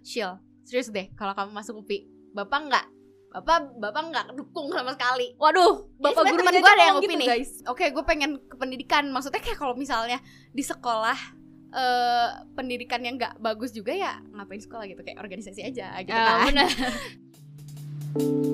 Syil, serius deh kalau kamu masuk UPI, bapak nggak Bapak bapak nggak dukung sama sekali. Waduh, bapak guru gue ada yang UPI gitu, nih. guys. Oke, gue pengen ke pendidikan. Maksudnya kayak kalau misalnya di sekolah eh pendidikan yang nggak bagus juga ya ngapain sekolah gitu kayak organisasi aja gitu Ah, kan. benar.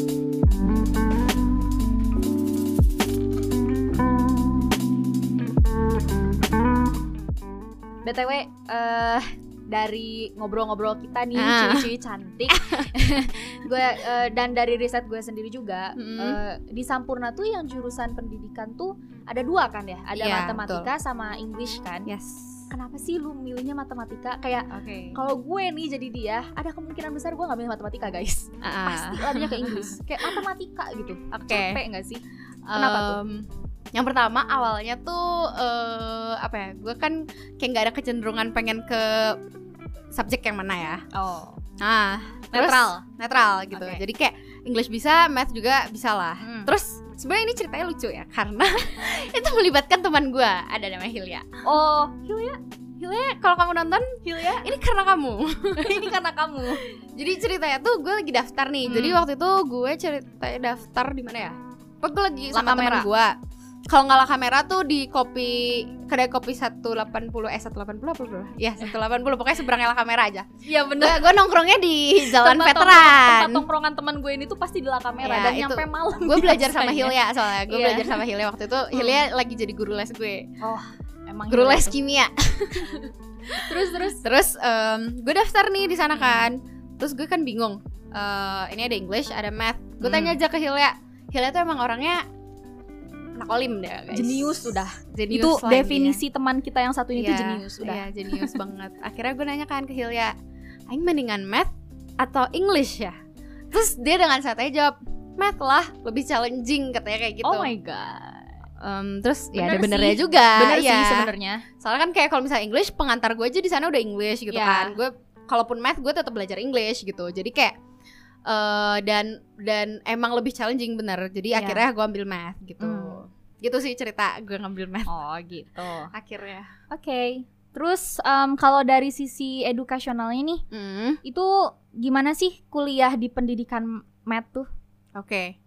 BTW eh dari ngobrol-ngobrol kita nih Ah. cuy-cuy cantik. gue eh, dan dari riset gue sendiri juga Mm. eh, di Sampurna tuh yang jurusan pendidikan tuh ada dua kan ya? Ada Iya, matematika sama English kan. Yes. Kenapa sih lu milihnya matematika? Kayak Oke. kalau gue nih jadi dia, ada kemungkinan besar gue nggak milih matematika guys. Ah, Pasti larinya ke Inggris. Kayak matematika gitu. Oke. Capek nggak sih? Kenapa tuh? Yang pertama awalnya tuh eh apa ya? Gue kan kayak nggak ada kecenderungan pengen ke subjek yang mana ya. Oh, Nah, terus- netral. netral gitu. Oke. Jadi kayak English bisa, math juga bisa lah. Hmm. Terus sebenarnya ini ceritanya lucu ya karena itu melibatkan teman gue ada namanya Hilya. Oh, Hilya kalau kamu nonton Hilya, ini karena kamu. ini karena kamu. Jadi ceritanya tuh gue lagi daftar nih. Jadi Hmm. waktu itu gue ceritanya daftar di mana ya? Pokoknya gue lagi La sama teman gue. Kalau nggak lah kamera tuh di kopi kedai kopi 180 eh 180 apa berapa? Ya 180 pokoknya seberangnya lah kamera aja. Iya Gue gue nongkrongnya di Jalan Tempat Veteran. Tempat tongkrongan teman gue ini tuh pasti di la kamera Ya, dan itu. nyampe malam. Gue belajar sama. Hilya soalnya. Gue Iya. belajar sama Hilya waktu itu. Hilya lagi jadi guru les gue. Emang Guru les kimia. Terus terus. Terus em, gue daftar nih di sana kan. Terus gue kan bingung. Eh, ini ada English, ada math. Gue Hmm. tanya aja ke Hilya. Hilya tuh emang orangnya anak olim deh guys. Jenius udah. Jenius itu definisi teman kita yang satu ini tuh Iya, jenius udah. Iya, jenius banget. Akhirnya gue nanya kan ke Hilya, Aing mendingan math atau English ya? Terus dia dengan santai jawab, math lah, lebih challenging katanya kayak gitu. Oh my god. Em, terus ya Bener ada benernya sih. juga. Bener ya. sih sebenarnya. Soalnya kan kayak kalau misalnya English, pengantar gue aja di sana udah English gitu Iya. kan. Gue kalaupun math gue tetap belajar English gitu. Jadi kayak eh dan dan emang lebih challenging bener. Jadi Iya. akhirnya gue ambil math gitu. Hmm. Gitu sih cerita gue ngambil math Oh gitu. akhirnya. Oke. Terus em, kalau dari sisi edukasionalnya nih, Hmm, itu gimana sih kuliah di pendidikan math tuh? Oke.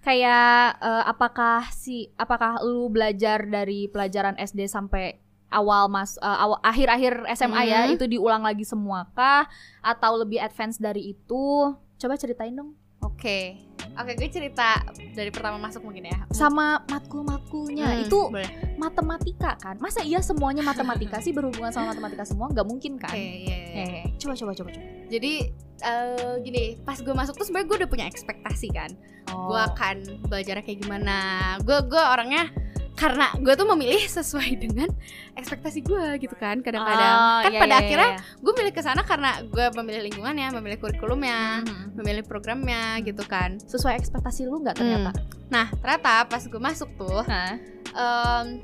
Kayak eh, apakah si apakah lu belajar dari pelajaran SD sampai awal mas eh, awal akhir-akhir SMA ya Hmm. itu diulang lagi semua kah atau lebih advance dari itu? Coba ceritain dong. Oke, oke gue cerita dari pertama masuk mungkin ya. Sama matkul-matkulnya Hmm, itu boleh. matematika kan? Masa iya semuanya matematika sih berhubungan sama matematika semua? Nggak mungkin kan? Oke, iya, iya. Eh, coba coba coba coba. Jadi eh, gini, pas gue masuk tuh sebenarnya gue udah punya ekspektasi kan. Oh. Gue akan belajarnya kayak gimana. Gue gue orangnya karena gue tuh memilih sesuai dengan ekspektasi gue gitu kan. Kadang-kadang Oh, kan iya, pada iya, akhirnya iya. gue milih ke sana karena gue memilih lingkungannya, memilih kurikulumnya, Mhm. memilih programnya gitu kan. sesuai ekspektasi lu nggak ternyata? Nah ternyata pas gue masuk tuh Hah? em,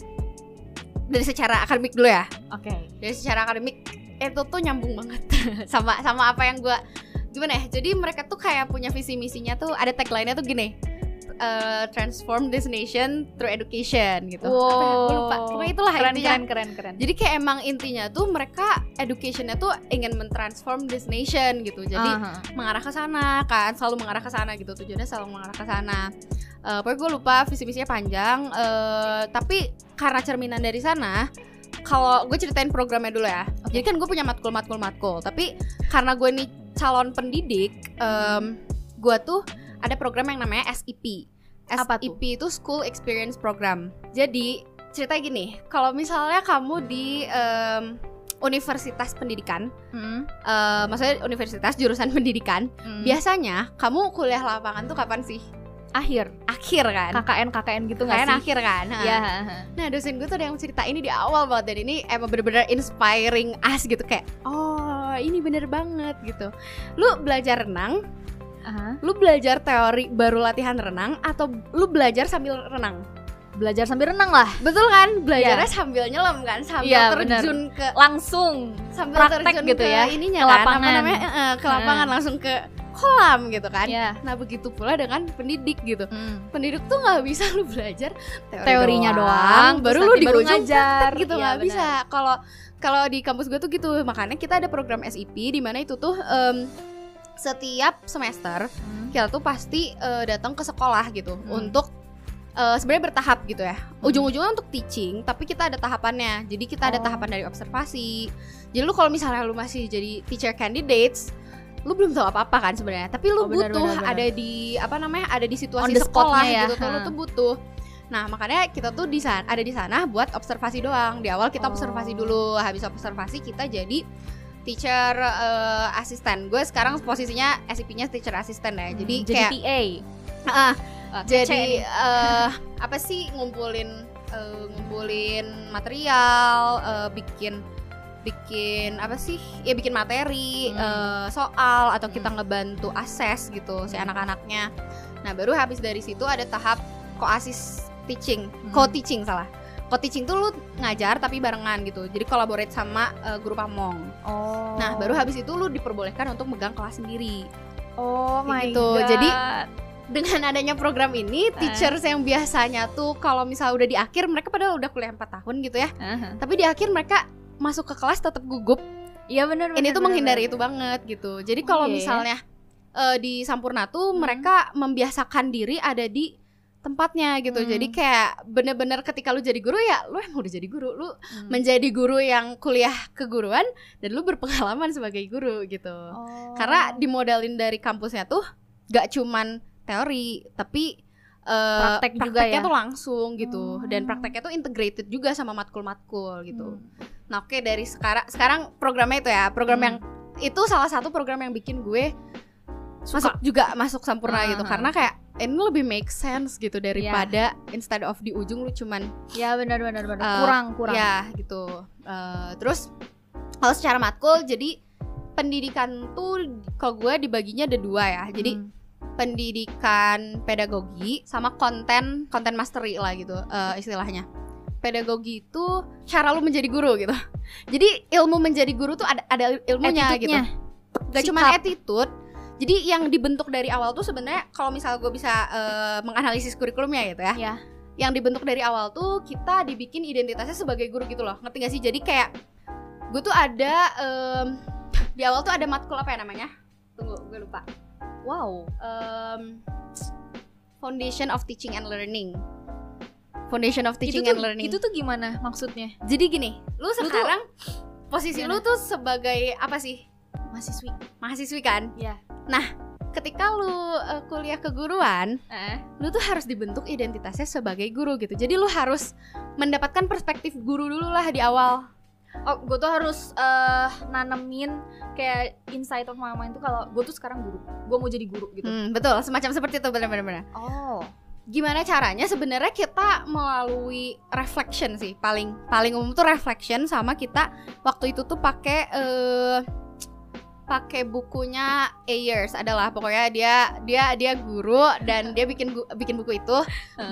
dari secara akademik dulu ya. Oke. dari secara akademik itu tuh nyambung banget sama sama apa yang gue gimana ya jadi mereka tuh kayak punya visi misinya tuh ada tagline-nya tuh gini eh, transform this nation through education gitu. Apa ya? lupa. Pokoknya itulah keren, intinya. keren keren keren. jadi kayak emang intinya tuh mereka educationnya tuh ingin mentransform this nation gitu. Jadi Aha. mengarah ke sana kan selalu mengarah ke sana gitu. Tujuannya selalu mengarah ke sana. Eh pokoknya gue lupa visi misinya panjang. Eh tapi karena cerminan dari sana kalau gue ceritain programnya dulu ya. Jadi kan gue punya matkul matkul matkul. Tapi karena gue nih calon pendidik em gue tuh ada program yang namanya tuh? SIP itu School Experience Program jadi ceritanya gini kalau misalnya kamu di em, universitas pendidikan Hmm. eh maksudnya universitas jurusan pendidikan Hmm. biasanya kamu kuliah lapangan tuh kapan sih akhir akhir kan KKN KKN gitu nggak sih? akhir kan. Iya. nah dosen gue tuh ada yang cerita ini di awal banget dan ini emang bener-bener inspiring us gitu kayak oh ini bener banget gitu lu belajar renang Aha. lu belajar teori baru latihan renang atau lu belajar sambil renang Belajar sambil renang lah. betul kan belajarnya sambil nyelam kan sambil Iya, bener. terjun ke Langsung. sambil praktek terjun gitu ke ya, ininya ke kan lapangan. apa namanya eh, ke Hmm. lapangan langsung ke kolam gitu kan Iya. Nah begitu pula dengan pendidik gitu Hmm. Pendidik tuh nggak bisa lu belajar teori Teorinya doang, doang, Baru lu di ujung ngajar. gitu Iya, nggak benar. bisa Kalau kalau di kampus gue tuh gitu makanya kita ada program SIP di mana itu tuh em, setiap semester Hmm. kita tuh pasti eh, datang ke sekolah gitu Hmm. untuk eh, sebenarnya bertahap gitu ya ujung-ujungnya untuk teaching tapi kita ada tahapannya jadi kita ada Oh. tahapan dari observasi jadi lu kalau misalnya lu masih jadi teacher candidates lu belum tahu apa-apa kan sebenarnya tapi lu Oh, benar, butuh benar, benar. ada di apa namanya ada di situasi sekolah ya, gitu tuh lu tuh butuh nah makanya kita tuh di sana ada di sana buat observasi doang di awal kita Oh. observasi dulu habis observasi kita jadi teacher eh, asisten. Gue sekarang posisinya SIP-nya teacher asisten ya. Jadi Hmm, jadi kayak TA. Ah, kece jadi eh, apa sih ngumpulin eh, ngumpulin material eh, bikin bikin apa sih? Ya bikin materi Hmm. eh, soal atau kita Hmm. ngebantu akses gitu si anak-anaknya. Nah baru habis dari situ ada tahap koasis teaching. Hmm. co-teaching salah co-teaching tuh lu ngajar tapi barengan gitu jadi collaborate sama eh, guru pamong Oh. nah baru habis itu lu diperbolehkan untuk megang kelas sendiri Oh my gitu. god. Jadi, dengan adanya program ini teachers yang biasanya tuh kalau misal udah di akhir mereka padahal udah kuliah 4 tahun gitu ya Aha. tapi di akhir mereka masuk ke kelas tetap gugup Iya benar ini tuh menghindari itu banget gitu jadi Oh, kalau iya ya. misalnya eh, di Sampurna tuh Hmm. mereka membiasakan diri ada di tempatnya gitu Hmm. jadi kayak bener-bener ketika lu jadi guru ya lu emang udah jadi guru lu Hmm. menjadi guru yang kuliah keguruan dan lu berpengalaman sebagai guru gitu Oh. karena dimodalin dari kampusnya tuh gak cuman teori tapi eh, Praktek juga prakteknya ya? tuh langsung gitu Oh. dan prakteknya tuh integrated juga sama matkul-matkul gitu Hmm. nah oke dari sekarang sekarang programnya itu ya program Hmm. yang itu salah satu program yang bikin gue masuk juga masuk sempurna gitu. Ah. karena kayak ini lebih make sense gitu daripada instead of di ujung lu cuman Ya benar benar benar. Eh, kurang kurang. ya gitu. Eh, terus kalau secara matkul jadi pendidikan tuh kalau gue dibaginya ada dua ya. Jadi Hmm. pendidikan pedagogi sama konten konten mastery lah gitu eh, istilahnya. Pedagogi itu cara lu menjadi guru gitu. Jadi ilmu menjadi guru tuh ada ada ilmunya gitu. Gak cuma attitude jadi yang dibentuk dari awal tuh sebenarnya kalau misal gue bisa eh, menganalisis kurikulumnya gitu ya Ya. yang dibentuk dari awal tuh kita dibikin identitasnya sebagai guru gitu loh ngerti gak sih jadi kayak gue tuh ada em, di awal tuh ada matkul apa ya namanya tunggu gue lupa Wow. Em, Foundation of Teaching and Learning Foundation of Teaching itu and tuh, Learning Itu tuh gimana maksudnya? jadi gini lu tuh- sekarang posisi lu Gimana? tuh sebagai apa sih Mahasiswi. mahasiswi kan Ya. ketika lu eh, kuliah keguruan Eh. lu tuh harus dibentuk identitasnya sebagai guru gitu. Jadi lu harus mendapatkan perspektif guru dulu lah di awal. Oh, gue tuh harus eh, nanemin kayak insight of mama itu kalau gue tuh sekarang guru. Gue mau jadi guru gitu. Hmm, betul, semacam seperti itu benar-benar. Oh. Gimana caranya? Sebenarnya kita melalui reflection sih, paling paling umum tuh reflection sama kita waktu itu tuh pakai eh pakai bukunya Ayers adalah pokoknya dia dia dia guru dan dia bikin bikin buku itu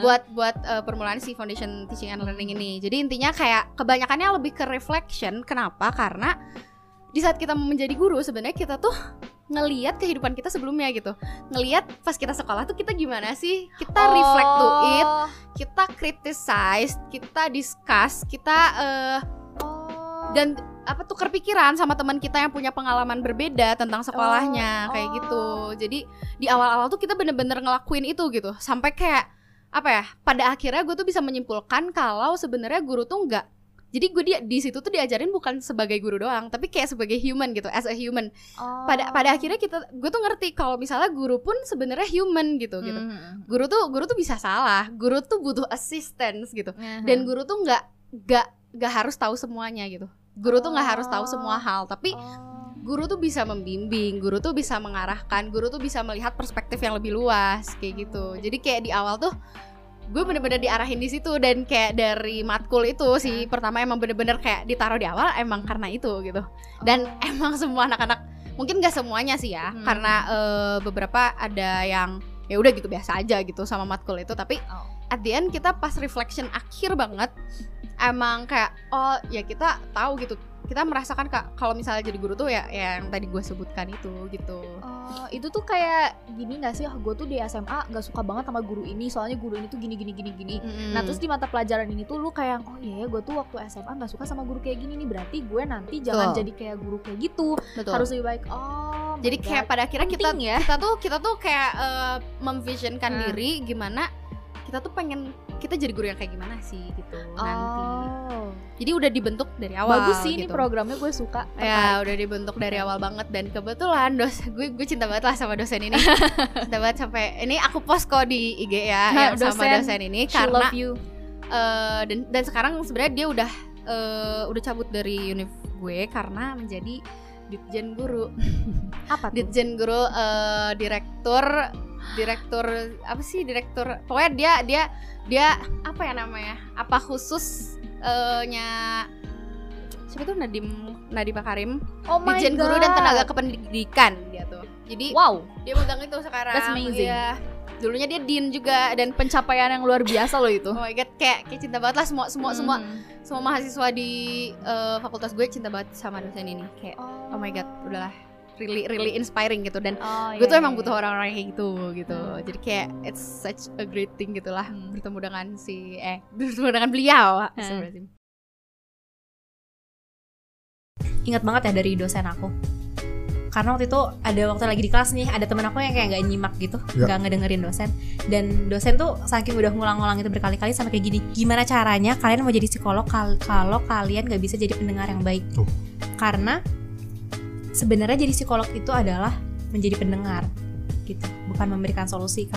buat buat eh, permulaan si Foundation Teaching and Learning ini. Jadi intinya kayak kebanyakannya lebih ke reflection. Kenapa? Karena di saat kita menjadi guru sebenarnya kita tuh ngeliat kehidupan kita sebelumnya gitu. Ngeliat pas kita sekolah tuh kita gimana sih? Kita reflect to it, Oh. kita criticize, kita discuss, kita eh, Oh. dan apa tukar pikiran sama teman kita yang punya pengalaman berbeda tentang sekolahnya Oh, kayak oh. gitu. Jadi di awal-awal tuh kita bener-bener ngelakuin itu gitu sampai kayak apa ya? Pada akhirnya gue tuh bisa menyimpulkan kalau sebenarnya guru tuh enggak jadi gue di, di situ tuh diajarin bukan sebagai guru doang, tapi kayak sebagai human gitu, as a human. Oh. Pada pada akhirnya kita, gue tuh ngerti kalau misalnya guru pun sebenarnya human gitu gitu. Hmm. Guru tuh guru tuh bisa salah, guru tuh butuh assistance gitu Hmm. dan guru tuh nggak nggak nggak harus tahu semuanya gitu guru tuh nggak harus tahu Oh. semua hal tapi Oh. guru tuh bisa membimbing guru tuh bisa mengarahkan guru tuh bisa melihat perspektif yang lebih luas kayak gitu jadi kayak di awal tuh gue bener-bener diarahin di situ dan kayak dari matkul itu sih pertama emang bener-bener kayak ditaruh di awal emang karena itu gitu dan Oh. emang semua anak-anak mungkin gak semuanya sih ya Hmm. karena eh, beberapa ada yang ya udah gitu biasa aja gitu sama matkul itu tapi Oh. at the end kita pas reflection akhir banget emang kayak oh ya kita tahu gitu kita merasakan kak kalau misalnya jadi guru tuh ya yang tadi gue sebutkan itu gitu Oh, itu tuh kayak gini gak sih? Gue tuh di SMA gak suka banget sama guru ini, soalnya guru ini tuh gini gini gini gini. Nah terus di mata pelajaran ini tuh lu kayak oh iya ya gue tuh waktu SMA gak suka sama guru kayak gini nih berarti gue nanti jangan Betul. jadi kayak guru kayak gitu betul harus lebih baik oh jadi kayak God. pada akhirnya kita ya. kita tuh kita tuh kayak eh, memvisionkan Hmm. diri gimana kita tuh pengen kita jadi guru yang kayak gimana sih gitu nanti. Oh. Jadi udah dibentuk dari awal bagus sih ini gitu. programnya gue suka Ya udah dibentuk dari awal banget. Dan kebetulan dos gue gue cinta banget lah sama dosen ini. Cinta banget sampai ini aku post kok di IG ya Nah, yang sama dosen, dosen ini karena love you. eh, dan dan sekarang sebenarnya dia udah eh, udah cabut dari univ gue karena menjadi ditjen guru. Apa tuh? Ditjen guru eh, direktur direktur apa sih direktur pokoknya dia dia dia apa ya namanya apa khusus eh, nya siapa tuh Nadim Nadiem Makarim oh god Guru dan Tenaga Kependidikan dia tuh. Jadi wow dia megang itu sekarang. That's amazing. Iya. Dulunya dia Dean juga dan pencapaian yang luar biasa loh itu oh my god kayak kayak cinta banget lah semua semua semua Hmm. semua mahasiswa di eh, fakultas gue cinta banget sama dosen ini. Kayak oh my god, udahlah really really inspiring gitu dan Oh, gue tuh iya, emang iya. butuh orang-orang kayak gitu gitu. Hmm. Jadi kayak it's such a great thing gitulah Hmm. bertemu dengan si eh bertemu dengan beliau. Hmm. Ingat banget ya dari dosen aku karena waktu itu ada waktu lagi di kelas nih ada temen aku yang kayak nggak nyimak gitu Ya. nggak ngedengerin dosen dan dosen tuh saking udah ngulang-ngulang itu berkali-kali sampai kayak gini gimana caranya kalian mau jadi psikolog kal- kalau kalian nggak bisa jadi pendengar yang baik Tuh. karena sebenarnya jadi psikolog itu adalah menjadi pendengar gitu bukan memberikan solusi